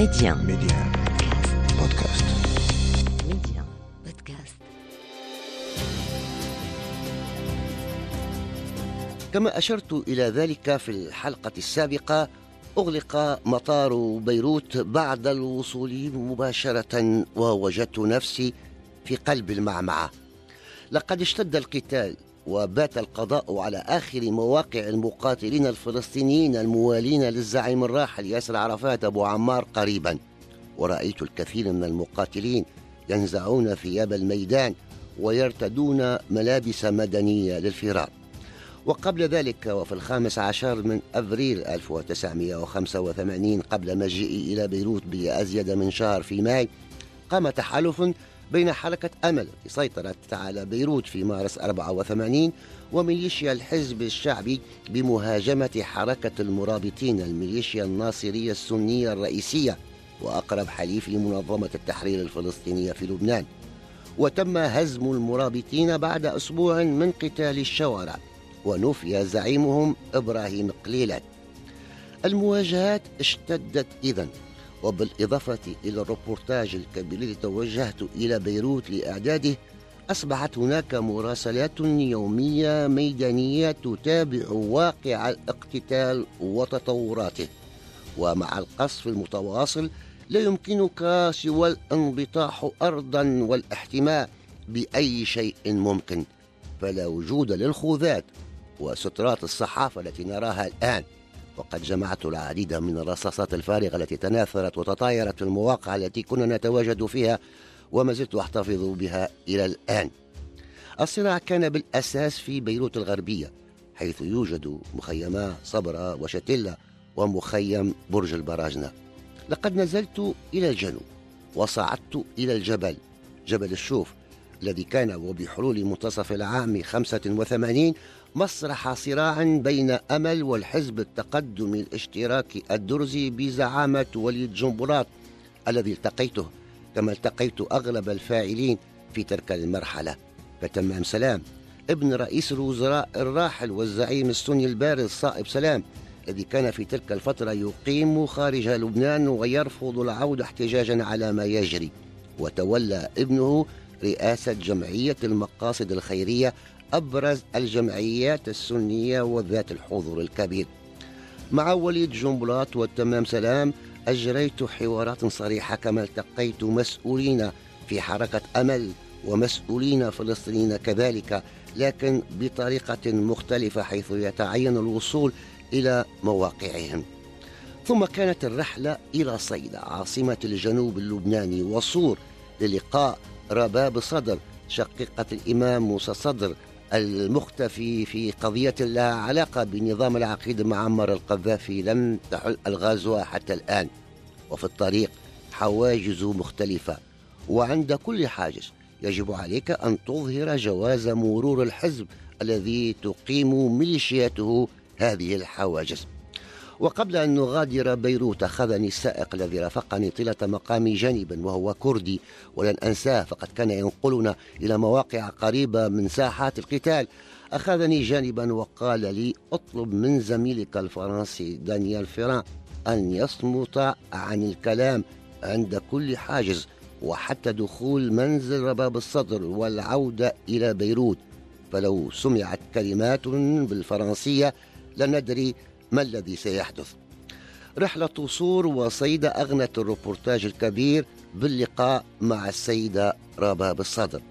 Média. Média. Podcast. Média. Podcast. كما أشرت إلى ذلك في الحلقة السابقة أغلق مطار بيروت بعد الوصول مباشرة ووجدت نفسي في قلب المعمعة لقد اشتد القتال وبات القضاء على آخر مواقع المقاتلين الفلسطينيين الموالين للزعيم الراحل ياسر عرفات أبو عمار قريبا. ورأيت الكثير من المقاتلين ينزعون ثياب الميدان ويرتدون ملابس مدنية للفرار. وقبل ذلك وفي الخامس عشر من أبريل 1985 قبل مجيئي إلى بيروت بأزيد من شهر في ماي قام تحالف بين حركة أمل التي سيطرت على بيروت في مارس 84 وميليشيا الحزب الشعبي بمهاجمة حركة المرابطين الميليشيا الناصرية السنية الرئيسية وأقرب حليف لمنظمة التحرير الفلسطينية في لبنان. وتم هزم المرابطين بعد أسبوع من قتال الشوارع ونفي زعيمهم إبراهيم قليلات المواجهات اشتدت إذن. وبالإضافة إلى الروبورتاج الكبير الذي توجهت إلى بيروت لإعداده أصبحت هناك مراسلات يومية ميدانية تتابع واقع الاقتتال وتطوراته. ومع القصف المتواصل لا يمكنك سوى الانبطاح أرضا والاحتماء بأي شيء ممكن. فلا وجود للخوذات وسترات الصحافة التي نراها الآن. وقد جمعت العديد من الرصاصات الفارغة التي تناثرت وتطايرت في المواقع التي كنا نتواجد فيها وما زلت أحتفظ بها إلى الآن. الصراع كان بالأساس في بيروت الغربية حيث يوجد مخيما صبرا وشتلة ومخيم برج البراجنة لقد نزلت إلى الجنوب وصعدت إلى الجبل جبل الشوف الذي كان وبحلول منتصف العام 85 مسرح صراع بين أمل والحزب التقدمي الاشتراكي الدرزي بزعامة وليد جنبلاط الذي التقيته كما التقيت أغلب الفاعلين في تلك المرحلة. فتمام سلام ابن رئيس الوزراء الراحل والزعيم السني البارز صائب سلام الذي كان في تلك الفترة يقيم خارج لبنان ويرفض العودة احتجاجا على ما يجري. وتولى ابنه رئاسة جمعية المقاصد الخيرية أبرز الجمعيات السنية وذات الحضور الكبير. مع وليد جنبلاط والتمام سلام أجريت حوارات صريحة كما التقيت مسؤولين في حركة أمل ومسؤولين فلسطينيين كذلك لكن بطريقة مختلفة حيث يتعين الوصول إلى مواقعهم. ثم كانت الرحلة إلى صيدا عاصمة الجنوب اللبناني وصور للقاء رباب صدر شقيقة الإمام موسى صدر المختفي في قضية لها علاقة بنظام العقيد معمر القذافي لم تحل الغازها حتى الآن. وفي الطريق حواجز مختلفة. وعند كل حاجز يجب عليك أن تظهر جواز مرور الحزب الذي تقيم ميليشياته هذه الحواجز. وقبل أن نغادر بيروت أخذني السائق الذي رافقني طيلة مقامي جانبا وهو كردي. ولن أنساه فقد كان ينقلنا إلى مواقع قريبة من ساحات القتال. أخذني جانبا وقال لي اطلب من زميلك الفرنسي دانيال فيران أن يصمت عن الكلام عند كل حاجز وحتى دخول منزل رباب الصدر والعودة إلى بيروت. فلو سمعت كلمات بالفرنسية لندري ما الذي سيحدث؟ رحلة صور وصيدا أغنت الروبورتاج الكبير باللقاء مع السيدة رباب الصدر.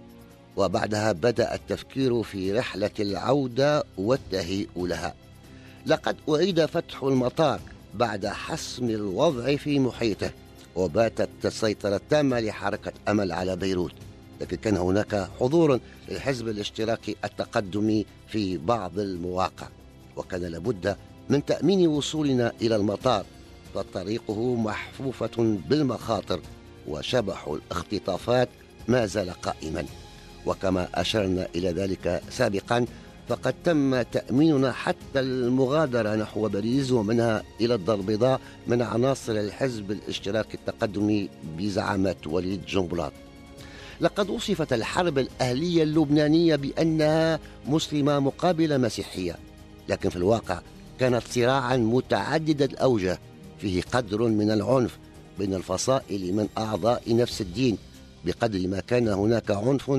وبعدها بدأ التفكير في رحلة العودة والتهيئ لها. لقد أعيد فتح المطار بعد حسم الوضع في محيطه وباتت السيطرة التامة لحركة أمل على بيروت. لكن كان هناك حضور للحزب الاشتراكي التقدمي في بعض المواقع. وكان لابد من تأمين وصولنا إلى المطار فطريقه محفوفة بالمخاطر وشبح الاختطافات ما زال قائما. وكما أشرنا إلى ذلك سابقا فقد تم تأميننا حتى المغادرة نحو باريس ومنها إلى الدار البيضاء من عناصر الحزب الاشتراكي التقدمي بزعامة وليد جنبلاط. لقد وصفت الحرب الأهلية اللبنانية بأنها مسلمة مقابل مسيحية. لكن في الواقع كانت صراعا متعدد الأوجه فيه قدر من العنف بين الفصائل من أعضاء نفس الدين بقدر ما كان هناك عنف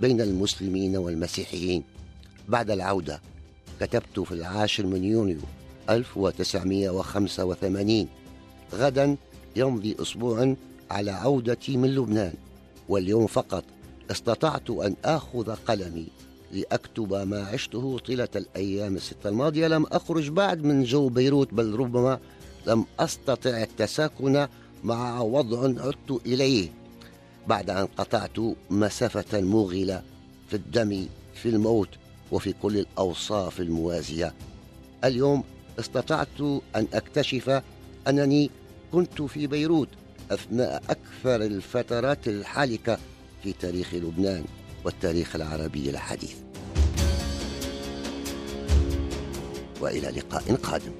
بين المسلمين والمسيحيين. بعد العودة كتبت في العاشر من يونيو 1985 غدا يمضي أسبوع على عودتي من لبنان واليوم فقط استطعت أن آخذ قلمي. لأكتب ما عشته طيلة الأيام الستة الماضية. لم أخرج بعد من جو بيروت بل ربما لم أستطع التساكن مع وضع عدت إليه بعد أن قطعت مسافة موغلة في الدم في الموت وفي كل الأوصاف الموازية. اليوم استطعت أن أكتشف أنني كنت في بيروت أثناء أكثر الفترات الحالكة في تاريخ لبنان. والتاريخ العربي الحديث وإلى لقاء قادم.